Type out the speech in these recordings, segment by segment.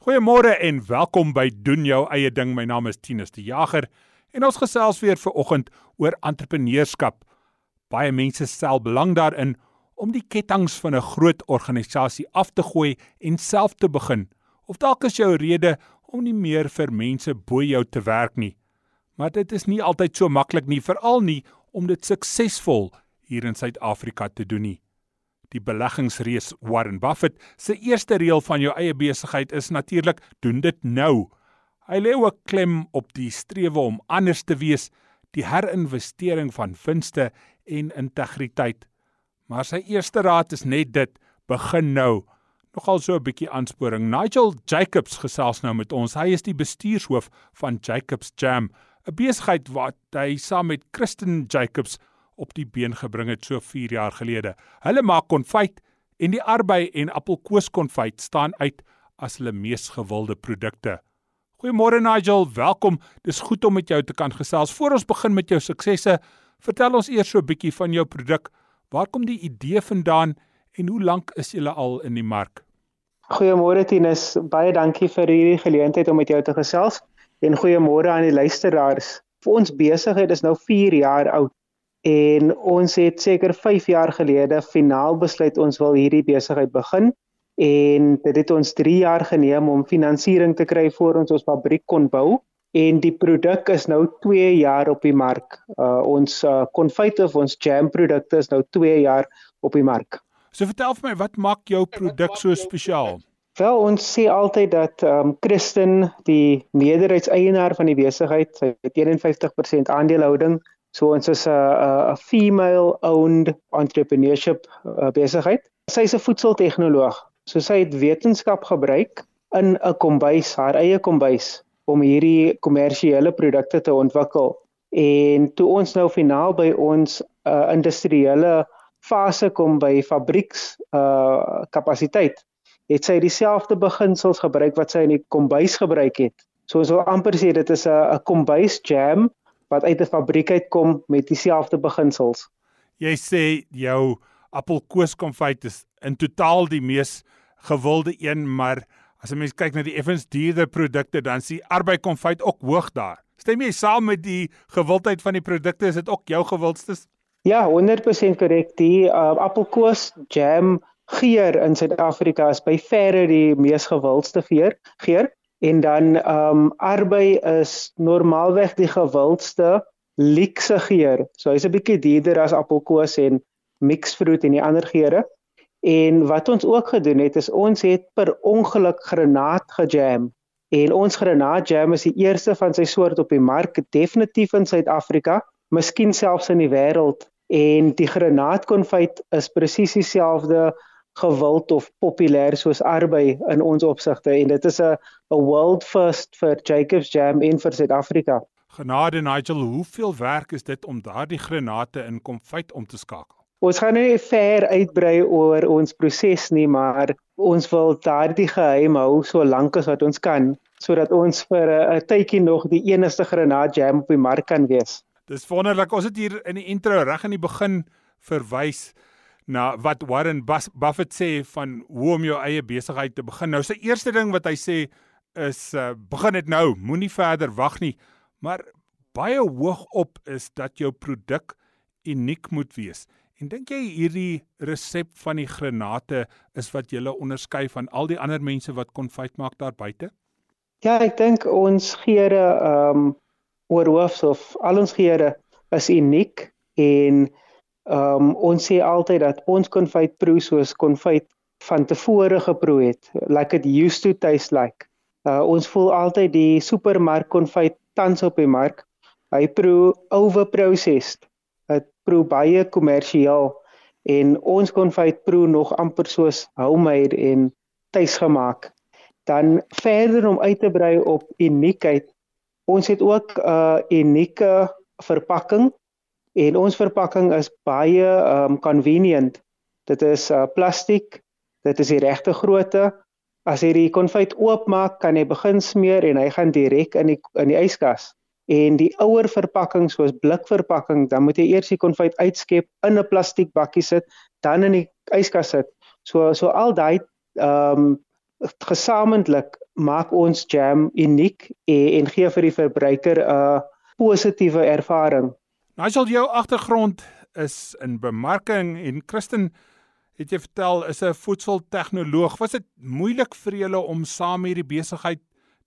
Goeiemôre en welkom by doen jou eie ding. My naam is Tinus die Jager en ons gesels weer vir oggend oor entrepreneurskap. Baie mense stel belang daarin om die ketTINGS van 'n groot organisasie af te gooi en self te begin. Of dalk is jou rede om nie meer vir mense bo jou te werk nie. Maar dit is nie altyd so maklik nie, veral nie om dit suksesvol hier in Suid-Afrika te doen nie. Die beleggingsreus Warren Buffett se eerste reël van jou eie besigheid is natuurlik doen dit nou. Hy lê ook klem op die strewe om anders te wees, die herinvestering van winste en integriteit. Maar sy eerste raad is net dit: begin nou. Nogal so 'n bietjie aansporing. Nigel Jacobs gesels nou met ons. Hy is die bestuurshoof van Jacobs Jam, 'n besigheid wat hy saam met Kristen Jacobs op die been gebring het so 4 jaar gelede. Hulle maak konfyt en die arbei en appelkoeskonfyt staan uit as hulle mees gewilde produkte. Goeiemôre Nigel, welkom. Dis goed om met jou te kan gesels. Voor ons begin met jou suksesse, vertel ons eers so 'n bietjie van jou produk. Waar kom die idee vandaan en hoe lank is julle al in die mark? Goeiemôre Tinus, baie dankie vir hierdie geleentheid om met jou te gesels en goeiemôre aan die luisteraars. Vir ons besigheid is nou 4 jaar oud en ons het seker 5 jaar gelede finaal besluit ons wil hierdie besigheid begin en dit het ons 3 jaar geneem om finansiering te kry voor ons ons fabriek kon bou en die produk is nou 2 jaar op die mark. Uh, ons uh, konfyt of ons jam produkte is nou 2 jaar op die mark. So vertel vir my wat maak jou produk so spesiaal? Wel ons sê altyd dat ehm um, Kristen die meerderheidseienaar van die besigheid, sy het 51% aandelehouding So ons is 'n 'n female owned entrepreneurship uh, besigheid. Sy is 'n voedseltegnoloog. So sy het wetenskap gebruik in 'n kombuis, haar eie kombuis om hierdie kommersiële produkte te ontwikkel. En toe ons nou finaal by ons uh, industriële fase kom by fabrieks uh kapasiteit, het sy dieselfde beginsels gebruik wat sy in die kombuis gebruik het. So ons wil amper sê dit is 'n kombuis jam wat uit 'n fabriek uitkom met dieselfde beginsels. Jy sê jou appelkoeskonfyt is in totaal die mees gewilde een, maar as 'n mens kyk na die effens duurder produkte, dan sien arbeikonfyt ook hoog daar. Stem jy saam met die gewildheid van die produkte? Is dit ook jou gewildstes? Ja, 100% korrek. Die uh, appelkoes jam geur in Suid-Afrika is by verre die mees gewildste geur. Geur en dan ehm um, arbei is normaalweg die gewildste luxe geur. So hy's 'n bietjie duurder as appelkoos en mixed fruit en die ander geure. En wat ons ook gedoen het is ons het per ongeluk granaat gejam. En ons granaat jam is die eerste van sy soort op die mark, definitief in Suid-Afrika, miskien selfs in die wêreld. En die granaatkonfyt is presies dieselfde gewild of populêr soos arbei in ons opsigte en dit is 'n 'n world first vir Jacobs Jam in vir Suid-Afrika. Genade Nigel, hoeveel werk is dit om daardie granate in konfyt om te skakel? Ons gaan nie ver uitbrei oor ons proses nie, maar ons wil daardie geheim hou so lank as wat ons kan sodat ons vir 'n tydjie nog die enigste granaat jam op die mark kan wees. Dis wonderlik. Ons het hier in die intro reg in die begin verwys na wat Warren Buffett sê van hoe om jou eie besigheid te begin. Nou sy eerste ding wat hy sê is uh, begin dit nou, moenie verder wag nie. Maar baie hoog op is dat jou produk uniek moet wees. En dink jy hierdie resep van die granate is wat julle onderskei van al die ander mense wat konfyt maak daar buite? Ja, ek dink ons geure ehm um, oor hoofs of al ons geure is uniek en Ehm um, ons sê altyd dat ons konfyt proe soos konfyt van tevore geproe het. Like it used to taste like. Uh, ons voel altyd die supermark konfyt tans op die mark. Hy proe overprocessed. Dit proe baie kommersieel en ons konfyt proe nog amper soos homemade en tuisgemaak. Dan verder om uit te brei op uniekheid. Ons het ook 'n uh, unieke verpakking En ons verpakking is baie um convenient. Dit is uh plastiek. Dit is die regte grootte. As jy die konfyt oopmaak, kan jy begin smeer en hy gaan direk in die in die yskas. En die ouer verpakking soos blikverpakking, dan moet jy eers die konfyt uitskep in 'n plastiek bakkie sit, dan in die yskas sit. So so al daai um gesamentlik maak ons jam uniek en, en gee vir die verbruiker 'n positiewe ervaring. Nigel, jou agtergrond is in bemarking en Kristen het jy vertel is 'n voedseltegnoloog. Was dit moeilik vir julle om saam hierdie besigheid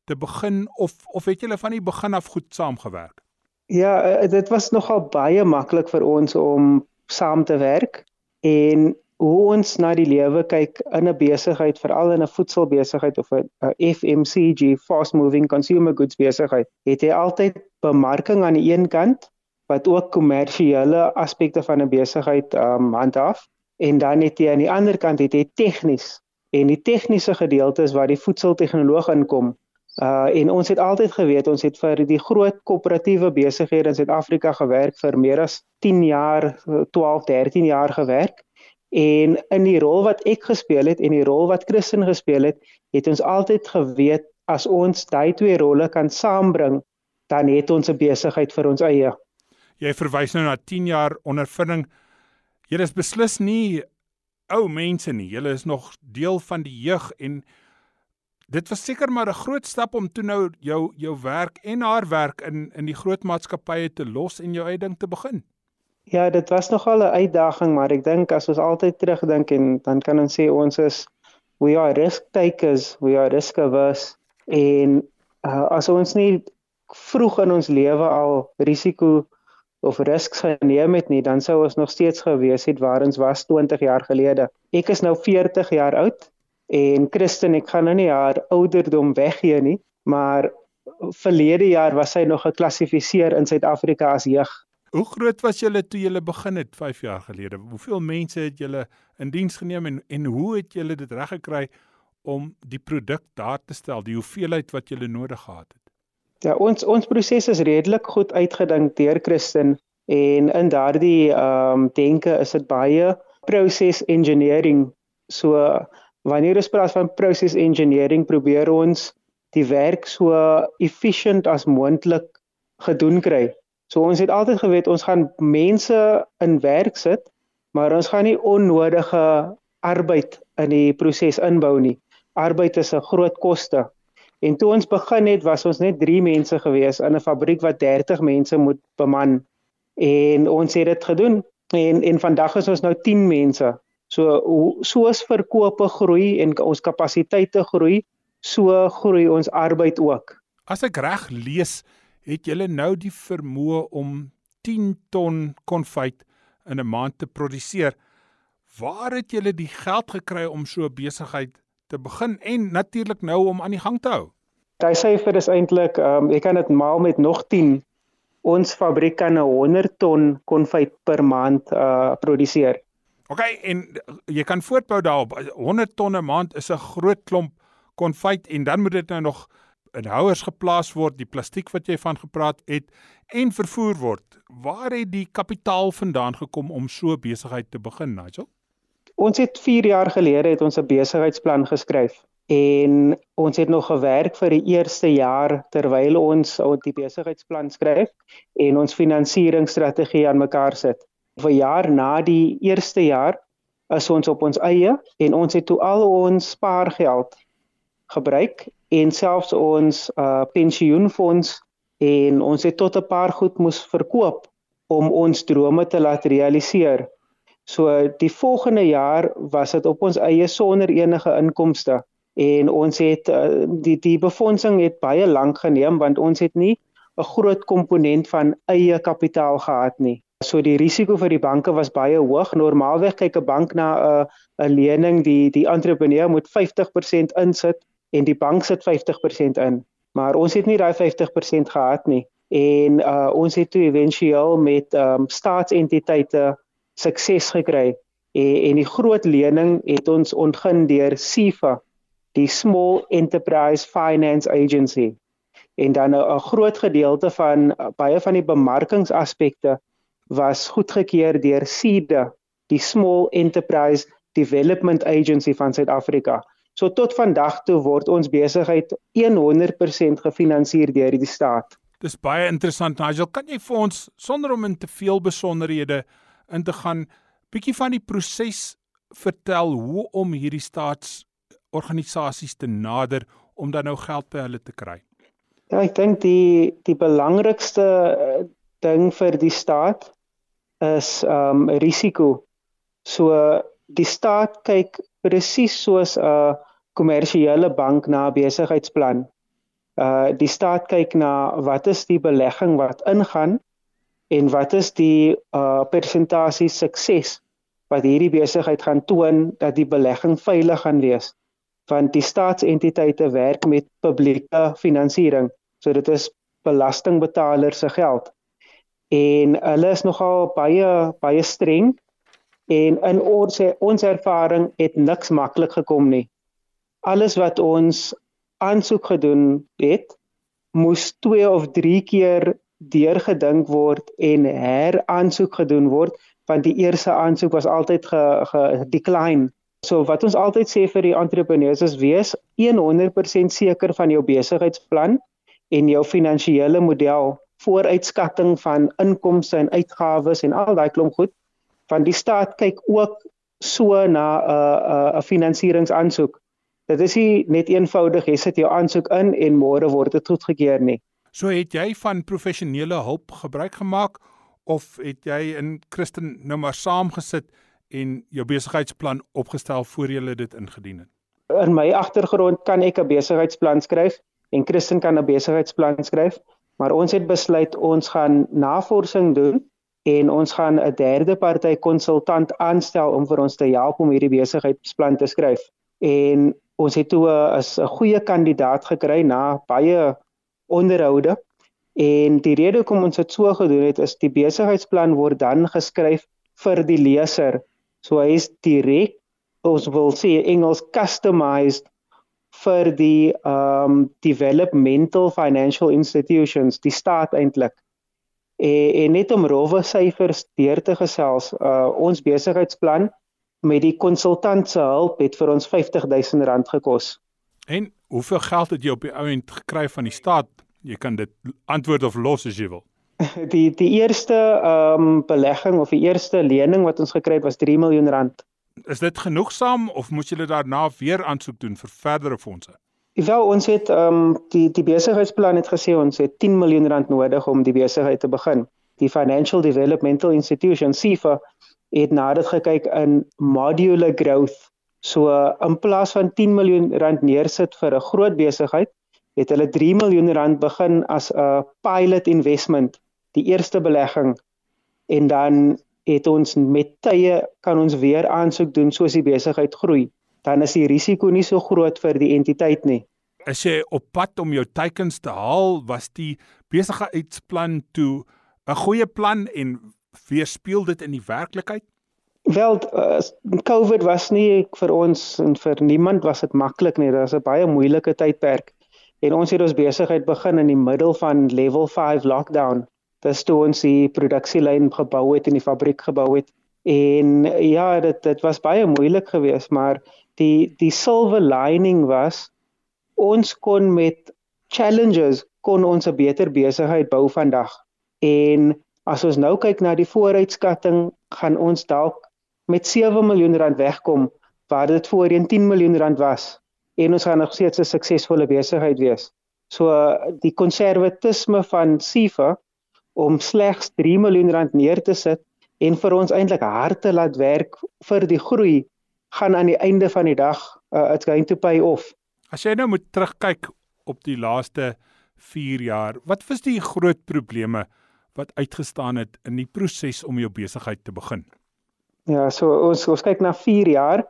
te begin of of het julle van die begin af goed saamgewerk? Ja, eh, dit was nogal baie maklik vir ons om saam te werk en hoe ons na die lewe kyk in 'n besigheid, veral in 'n voedselbesigheid of 'n FMCG, fast moving consumer goods besigheid, het jy altyd bemarking aan die een kant wat ook kommersiële aspekte van 'n besigheid um handhaaf en dan het jy aan die ander kant het jy tegnies en die tegniese gedeelte is waar die voedseltegnoloog inkom. Uh en ons het altyd geweet ons het vir die groot koöperatiewe besighede in Suid-Afrika gewerk vir meer as 10 jaar, 12, 13 jaar gewerk En in die rol wat ek gespeel het en die rol wat Christen gespeel het, het ons altyd geweet as ons daai twee rolle kan saambring, dan het ons 'n besigheid vir ons eie. Jy verwys nou na 10 jaar ondervinding. Jy is beslis nie ou mense nie. Jy is nog deel van die jeug en dit was seker maar 'n groot stap om toe nou jou jou werk en haar werk in in die groot maatskappye te los en jou eie ding te begin. Ja, dit was nogal 'n uitdaging, maar ek dink as ons altyd terugdink en dan kan ons sê ons is we are risk takers, we are risk averse en uh, as ons nie vroeg in ons lewe al risiko of risks geneem het nie, dan sou ons nog steeds gewees het waar ons was 20 jaar gelede. Ek is nou 40 jaar oud en Christen, ek gaan nou nie haar ouderdom weggee nie, maar verlede jaar was sy nog geklassifiseer in Suid-Afrika as jeug. Hoe groot was julle toe julle begin het 5 jaar gelede? Hoeveel mense het julle in diens geneem en en hoe het julle dit reg gekry om die produk daar te stel, die hoeveelheid wat julle nodig gehad het? Ja, ons ons proses is redelik goed uitgedink deur Christen en in daardie ehm um, denke is dit baie proses engineering. So wanneer ons praat van proses engineering, probeer ons die werk so efficient as moontlik gedoen kry. So ons het altyd geweet ons gaan mense in werk sit, maar ons gaan nie onnodige arbeid in die proses inbou nie. Arbeid is 'n groot koste. En toe ons begin het, was ons net 3 mense gewees in 'n fabriek wat 30 mense moet beman. En ons het dit gedoen en en vandag is ons nou 10 mense. So soos verkope groei en ons kapasiteite groei, so groei ons arbeid ook. As ek reg lees, het julle nou die vermoë om 10 ton konfyt in 'n maand te produseer. Waar het julle die geld gekry om so 'n besigheid te begin en natuurlik nou om aan die gang te hou? Daai syfer is eintlik, um, ek kan dit maal met nog 10. Ons fabriek kan 100 ton konfyt per maand uh produseer. OK, en jy kan voortbou daarop. 100 ton 'n maand is 'n groot klomp konfyt en dan moet dit nou nog in houers geplaas word, die plastiek wat jy van gepraat het en vervoer word. Waar het die kapitaal vandaan gekom om so besigheid te begin, Nigel? Ons het 4 jaar gelede het ons 'n besigheidsplan geskryf en ons het nog gewerk vir die eerste jaar terwyl ons op die besigheidsplan skryf en ons finansieringsstrategie aan mekaar sit. Vir jaar na die eerste jaar is ons op ons eie en ons het toe al ons spaargeld gebruik en selfs ons uh pensioenfonds en ons het tot 'n paar goed moes verkoop om ons drome te laat realiseer. So die volgende jaar was dit op ons eie sonder enige inkomste en ons het uh, die die befondsing het baie lank geneem want ons het nie 'n groot komponent van eie kapitaal gehad nie. So die risiko vir die banke was baie hoog. Normaalweg kyk 'n bank na 'n uh, 'n lening die die entrepreneur moet 50% insit en die bank sit 50% in. Maar ons het nie daai 50% gehad nie en uh ons het toe éventueel met um staatsentiteite sukses gekry. En, en die groot lening het ons ontgin deur SIFA die Small Enterprise Finance Agency. En dan 'n groot gedeelte van baie van die bemarkingsaspekte was goedgekeur deur SEDA die Small Enterprise Development Agency van Suid-Afrika. So tot vandag toe word ons besigheid 100% gefinansier deur die staat. Dis baie interessant Nigel, kan jy vir ons sonder om in te veel besonderhede in te gaan bietjie van die proses vertel hoe om hierdie staats organisasies te nader om dan nou geld by hulle te kry? Ja, ek dink die die belangrikste eh, ding vir die staat is um risiko. So die staat kyk presies soos 'n kommersiële bank na besigheidsplan. Uh die staat kyk na wat is die belegging wat ingaan en wat is die uh persentasie sukses wat hierdie besigheid gaan toon dat die belegging veilig gaan wees. Want die staatsentiteite werk met publieke finansiering. So dit is belastingbetalers se geld. En hulle is nogal baie baie streng en in ons ons ervaring het niks maklik gekom nie. Alles wat ons aansoek gedoen het, moes 2 of 3 keer deurgedink word en heraansoek gedoen word want die eerste aansoek was altyd ge, ge decline. So wat ons altyd sê vir die entrepreneurs is wees 100% seker van jou besigheidsplan en jou finansiële model, vooruitskatting van inkomste en uitgawes en al daai klomp goed want die staat kyk ook so na 'n uh, 'n uh, 'n finansieringsaansoek. Dit is nie net eenvoudig jy sit jou aansoek in en môre word dit goedgekeur nie. So het jy van professionele hulp gebruik gemaak of het jy in Christen nou maar saamgesit en jou besigheidsplan opgestel voor jy dit ingedien het? In my agtergrond kan ek 'n besigheidsplan skryf en Christen kan 'n besigheidsplan skryf, maar ons het besluit ons gaan navorsing doen en ons gaan 'n derde party konsultant aanstel om vir ons te help om hierdie besigheidsplan te skryf. En ons het toe 'n goeie kandidaat gekry na baie onderhoude. En die rede hoekom ons dit so gedoen het is die besigheidsplan word dan geskryf vir die leser. So hy is direk ons wil sê Engels customized vir die um developmental financial institutions, die staat eintlik en, en net om rowwe syfers deur te gesels, uh, ons besigheidsplan met die konsultant se hulp het vir ons R50000 gekos. En hoeveel geld het jy op die ou end gekry van die staat? Jy kan dit antwoord of los as jy wil. Die die eerste ehm um, belegging of die eerste lening wat ons gekry het was 3 miljoen rand. Is dit genoegsaam of moet julle daarna weer aansoek doen vir verdere fondse? Wel ons het ehm um, die die besigheidsplan het gesê ons het 10 miljoen rand nodig om die besigheid te begin. Die Financial Developmental Institution SIFA het nader gekyk in modular growth. So in plaas van 10 miljoen rand neersit vir 'n groot besigheid, het hulle 3 miljoen rand begin as 'n pilot investment, die eerste belegging. En dan het ons met tye kan ons weer aansoek doen soos die besigheid groei dan is die risiko nie so groot vir die entiteit nie. As jy op pad om jou teikens te haal, was die besigheidsplan toe 'n goeie plan en weerspieël dit in die werklikheid? Wel, uh, COVID was nie vir ons en vir niemand was dit maklik nie. Dit was 'n baie moeilike tydperk. En ons het ons besigheid begin in die middel van level 5 lockdown. Dis toe ons die produksielyn gebou het en die fabriek gebou het. En ja, dit dit was baie moeilik geweest, maar die die silver lining was ons kon met challenges kon ons 'n beter besigheid bou vandag. En as ons nou kyk na die vooruitskatting, gaan ons dalk met 7 miljoen rand wegkom waar dit voorheen 10 miljoen rand was en ons gaan nog steeds 'n suksesvolle besigheid wees. So die konservatisme van SIFA om slegs 3 miljoen rand neer te sit en vir ons eintlik hard te laat werk vir die groei gaan aan die einde van die dag uh, it's going to pay off. As jy nou moet terugkyk op die laaste 4 jaar, wat was die groot probleme wat uitgestaan het in die proses om jou besigheid te begin? Ja, so ons ons kyk na 4 jaar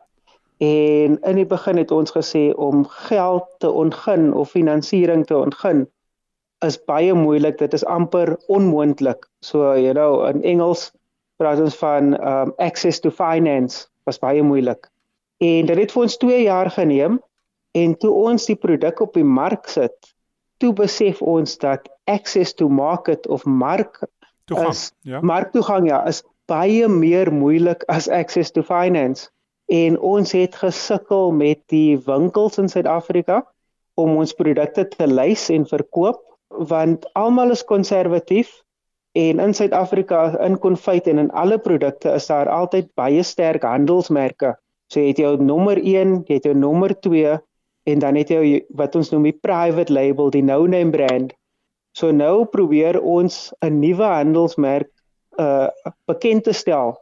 en in die begin het ons gesê om geld te ontgin of finansiering te ontgin is baie moeilik, dit is amper onmoontlik. So you know, in Engels praat ons van um access to finance was baie moeilik. En dit het vir ons 2 jaar geneem en toe ons die produk op die mark sit, toe besef ons dat access to market of mark toegang, is, ja. Marktoegang ja, is baie meer moeilik as access to finance. En ons het gesukkel met die winkels in Suid-Afrika om ons produkte te lys en verkoop want almal is konservatief en in Suid-Afrika in konfyt en in alle produkte is daar altyd baie sterk handelsmerke So jy het jou nommer 1, jy het jou nommer 2 en dan het jy wat ons noem die private label, die no-name brand. So nou probeer ons 'n nuwe handelsmerk uh bekend te stel.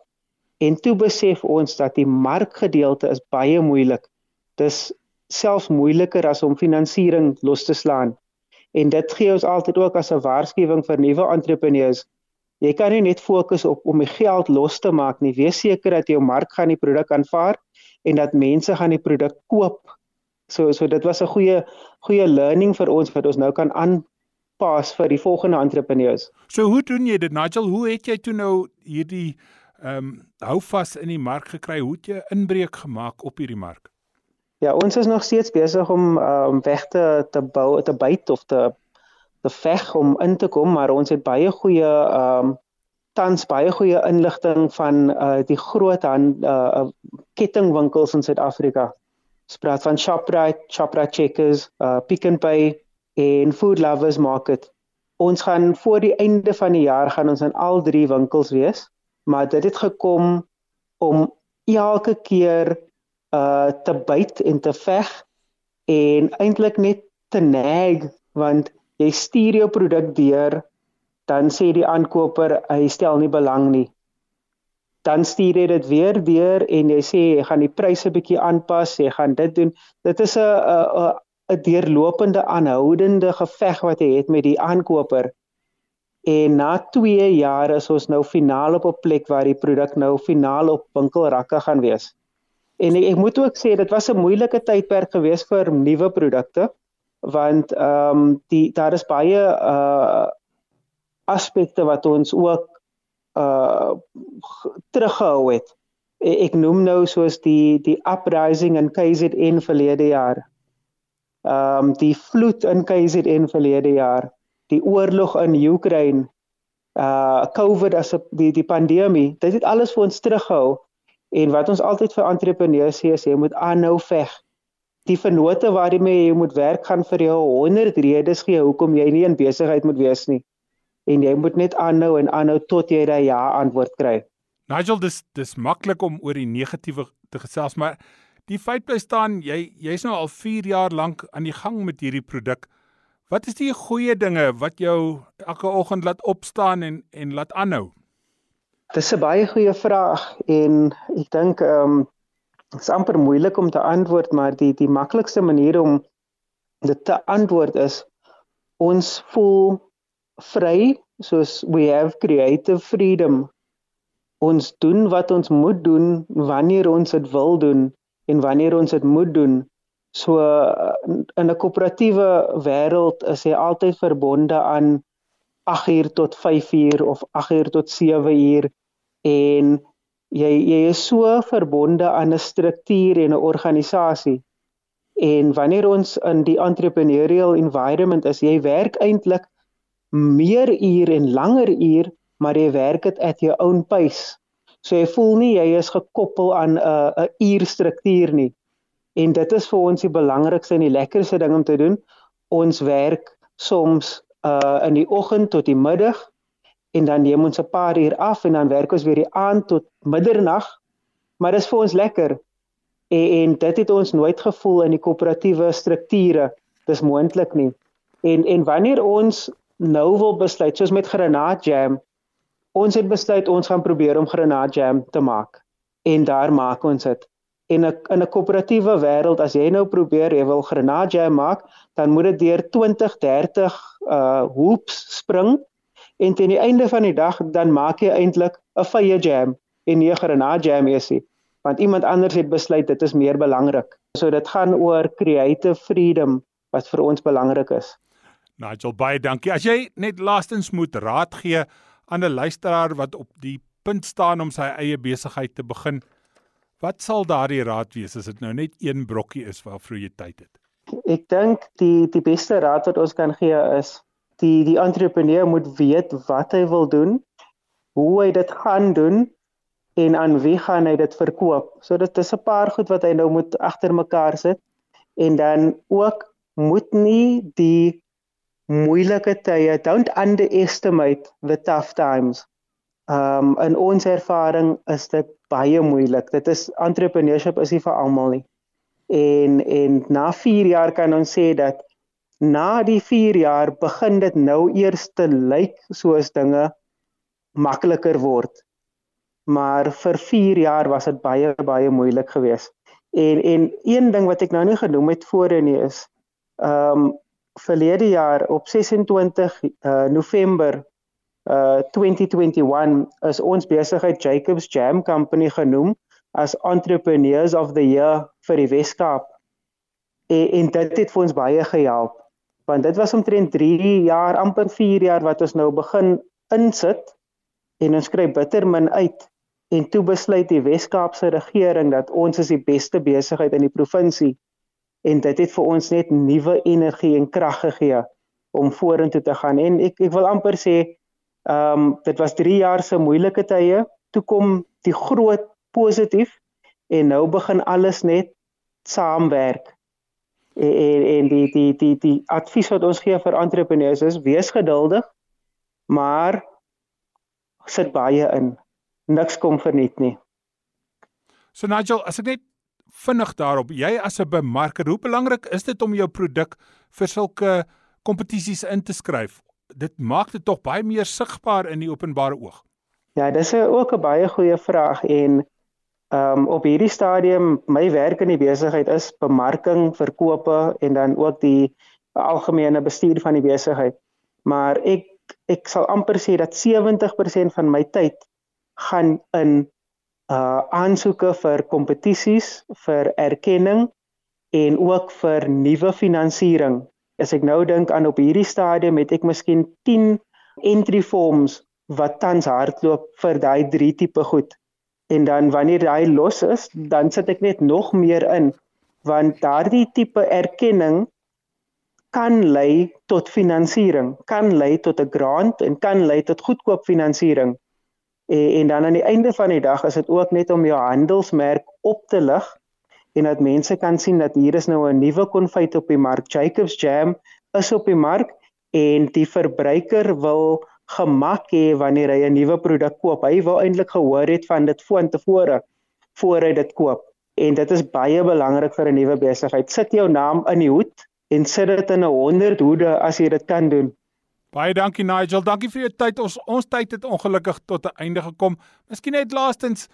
En toe besef ons dat die markgedeelte is baie moeilik. Dis selfs moeiliker as om finansiering los te slaan. En dit gee ons altyd ook as 'n waarskuwing vir nuwe entrepreneurs. Jy kan nie net fokus op om die geld los te maak nie. Wees seker dat jou mark gaan die produk aanvaar en dat mense gaan die produk koop. So so dit was 'n goeie goeie learning vir ons wat ons nou kan aanpas vir die volgende entrepreneurs. So hoe doen jy dit Nigel? Hoe het jy toe nou hierdie ehm um, hou vas in die mark gekry? Hoe het jy inbreuk gemaak op hierdie mark? Ja, ons is nog steeds besig om um weg te te bou, te byt of te te veg om in te kom, maar ons het baie goeie um tans baie goeie inligting van uh die groot han uh kettingwinkels in Suid-Afrika. Ons praat van Shoprite, Shoprite Checkers, uh Pick n Pay en Food Lovers Market. Ons gaan voor die einde van die jaar gaan ons in al drie winkels wees, maar dit het gekom om elke keer uh te byt en te veg en eintlik net te nag want jy stuur jou produk deur dan sê die aankoper hy stel nie belang nie. Dan stuur jy dit weer deur en jy sê jy gaan die pryse bietjie aanpas jy gaan dit doen. Dit is 'n 'n 'n deurlopende aanhoudende geveg wat jy het met die aankoper en na 2 jaar is ons nou finaal op 'n plek waar die produk nou finaal op winkelrakke gaan wees En ek, ek moet ook sê dit was 'n moeilike tydperk geweest vir nuwe produkte want ehm um, die daar is baie uh aspekte wat ons ook uh teruggehou het. Ek, ek noem nou soos die die uprising in KZN verlede jaar. Ehm um, die vloed in KZN verlede jaar, die oorlog in Oekraïne, uh COVID as die die pandemie, dit het alles vir ons teruggehou En wat ons altyd vir entrepreneurs sê is jy moet aanhou veg. Die vennote waarmee jy moet werk gaan vir jou 100 redes gee hoekom jy nie in besigheid moet wees nie. En jy moet net aanhou en aanhou tot jy daai ja antwoord kry. Nigel, dis dis maklik om oor die negatiewe te gesels, maar die feit bly staan jy jy's nou al 4 jaar lank aan die gang met hierdie produk. Wat is die goeie dinge wat jou elke oggend laat opstaan en en laat aanhou? Dis 'n baie goeie vraag en ek dink ehm um, dit is amper moeilik om te antwoord, maar die die maklikste manier om dit te antwoord is ons voel vry soos we have creative freedom. Ons doen wat ons moet doen wanneer ons dit wil doen en wanneer ons dit moet doen. So in 'n koöperatiewe wêreld is jy altyd verbonde aan 8 uur tot 5 uur of 8 uur tot 7 uur en jy jy is so verbonde aan 'n struktuur en 'n organisasie. En wanneer ons in die entrepreneurial environment is, jy werk eintlik meer ure en langer ure, maar jy werk dit at your own pace. So jy voel nie jy is gekoppel aan 'n 'n uurstruktuur nie. En dit is vir ons die belangrikste en die lekkerste ding om te doen. Ons werk soms uh in die oggend tot die middag en dan neem ons 'n paar uur af en dan werk ons weer die aand tot middernag. Maar dit is vir ons lekker. En, en dit het ons nooit gevoel in die koöperatiewe strukture. Dis moontlik nie. En en wanneer ons nou wil besluit soos met granaat jam, ons het besluit ons gaan probeer om granaat jam te maak. En daar maak ons dit. En in 'n koöperatiewe wêreld as jy nou probeer jy wil granaat jam maak, dan moet dit deur 20, 30 uh hoops spring en teen die einde van die dag dan maak jy eintlik 'n vye jam en nie 'n granat jam esie want iemand anders het besluit dit is meer belangrik. So dit gaan oor creative freedom wat vir ons belangrik is. Nigel baie dankie. As jy net laastens moet raad gee aan 'n luisteraar wat op die punt staan om sy eie besigheid te begin, wat sal daardie raad wees as dit nou net een brokkie is waarvoor jy tyd het? Ek dink die die beste raad wat ons kan gee is die die entrepreneur moet weet wat hy wil doen, hoe hy dit gaan doen en aan wie gaan hy dit verkoop. So dit is 'n paar goed wat hy nou moet agter mekaar sit en dan ook moet nie die moeilike tye don't underestimate the tough times. Ehm um, in ons ervaring is dit baie moeilik. Dit is entrepreneurship is nie vir almal nie. En en na 4 jaar kan ons sê dat na die 4 jaar begin dit nou eers te lyk soos dinge makliker word. Maar vir 4 jaar was dit baie baie moeilik geweest. En en een ding wat ek nou nie genoem het voorheen nie is ehm um, verlede jaar op 26 uh, November uh 2021 is ons besigheid Jacobs Jam Company genoem as Entrepreneurs of the Year vir die Weskaap. En, en dit het vir ons baie gehelp want dit was omtrent 3 jaar amper 4 jaar wat ons nou begin insit en ons skryf bitter min uit. En toe besluit die Wes-Kaapse regering dat ons is die beste besigheid in die provinsie. En dit het vir ons net nuwe energie en krag gegee om vorentoe te gaan. En ek ek wil amper sê ehm um, dit was 3 jaar se moeilike tye toe kom die groot positief en nou begin alles net saamwerk en en, en die die die die advies wat ons gee vir entrepreneurs is wees geduldig maar sit baie in niks kom verniet nie. So Nigel, as ek net vinnig daarop, jy as 'n bemarker, hoe belangrik is dit om jou produk vir sulke kompetisies in te skryf? Dit maak dit tog baie meer sigbaar in die openbare oog. Ja, dis 'n ook 'n baie goeie vraag en ehm um, op hierdie stadium my werk in die besigheid is bemarking, verkope en dan ook die algemene bestuur van die besigheid. Maar ek ek sal amper sê dat 70% van my tyd gaan in uh aansoeke vir kompetisies, vir erkenning en ook vir nuwe finansiering. As ek nou dink aan op hierdie stadium het ek miskien 10 entry forms wat tans hardloop vir daai drie tipe goed. En dan wanneer hy los is, dan sit ek net nog meer in want daardie tipe erkenning kan lei tot finansiering, kan lei tot 'n grant en kan lei tot goedkoop finansiering. En, en dan aan die einde van die dag is dit ook net om jou handelsmerk op te lig en dat mense kan sien dat hier is nou 'n nuwe konfyt op die mark. Jacobs Jam is op die mark en die verbruiker wil gemak hê wanneer hy 'n nuwe produk koop. Hy wil eintlik gehoor het van dit voortevore voor hy dit koop. En dit is baie belangrik vir 'n nuwe besigheid. Sit jou naam in die hoed en sit dit in 'n 100 hoede as jy dit kan doen. Baie dankie Nigel. Dankie vir jou tyd. Ons ons tyd het ongelukkig tot 'n einde gekom. Miskien net laastens,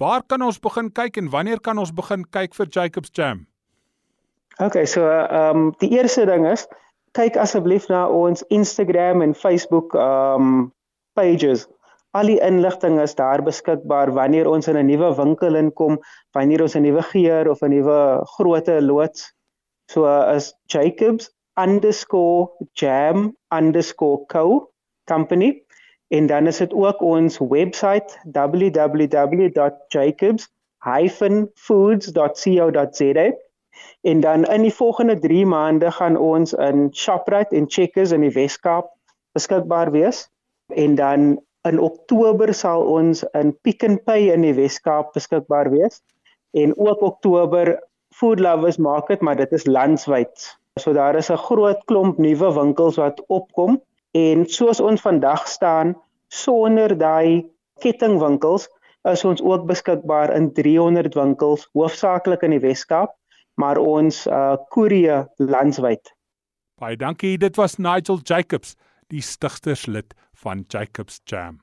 waar kan ons begin kyk en wanneer kan ons begin kyk vir Jacobs Jam? Okay, so ehm um, die eerste ding is kyk asseblief na ons Instagram en Facebook ehm um, pages. Al die inligting is daar beskikbaar wanneer ons in 'n nuwe winkel inkom, wanneer ons 'n nuwe geur of 'n nuwe grootte loods. So uh, is Jacobs underscore jam underscore co company en dan is dit ook ons webwerf www.jacobs-foods.co.za en dan in die volgende 3 maande gaan ons in Shoprite en Checkers in die Wes-Kaap beskikbaar wees. En dan in Oktober sal ons in Pick n Pay in die Wes-Kaap beskikbaar wees. En ook Oktober Food Lovers Market maar dit is landwyd So daar is 'n groot klomp nuwe winkels wat opkom en soos ons vandag staan sonder daai kettingwinkels is ons ook beskikbaar in 300 winkels hoofsaaklik in die Wes-Kaap maar ons uh koerie landwyd. Baie dankie. Dit was Nigel Jacobs, die stigterslid van Jacobs Jam.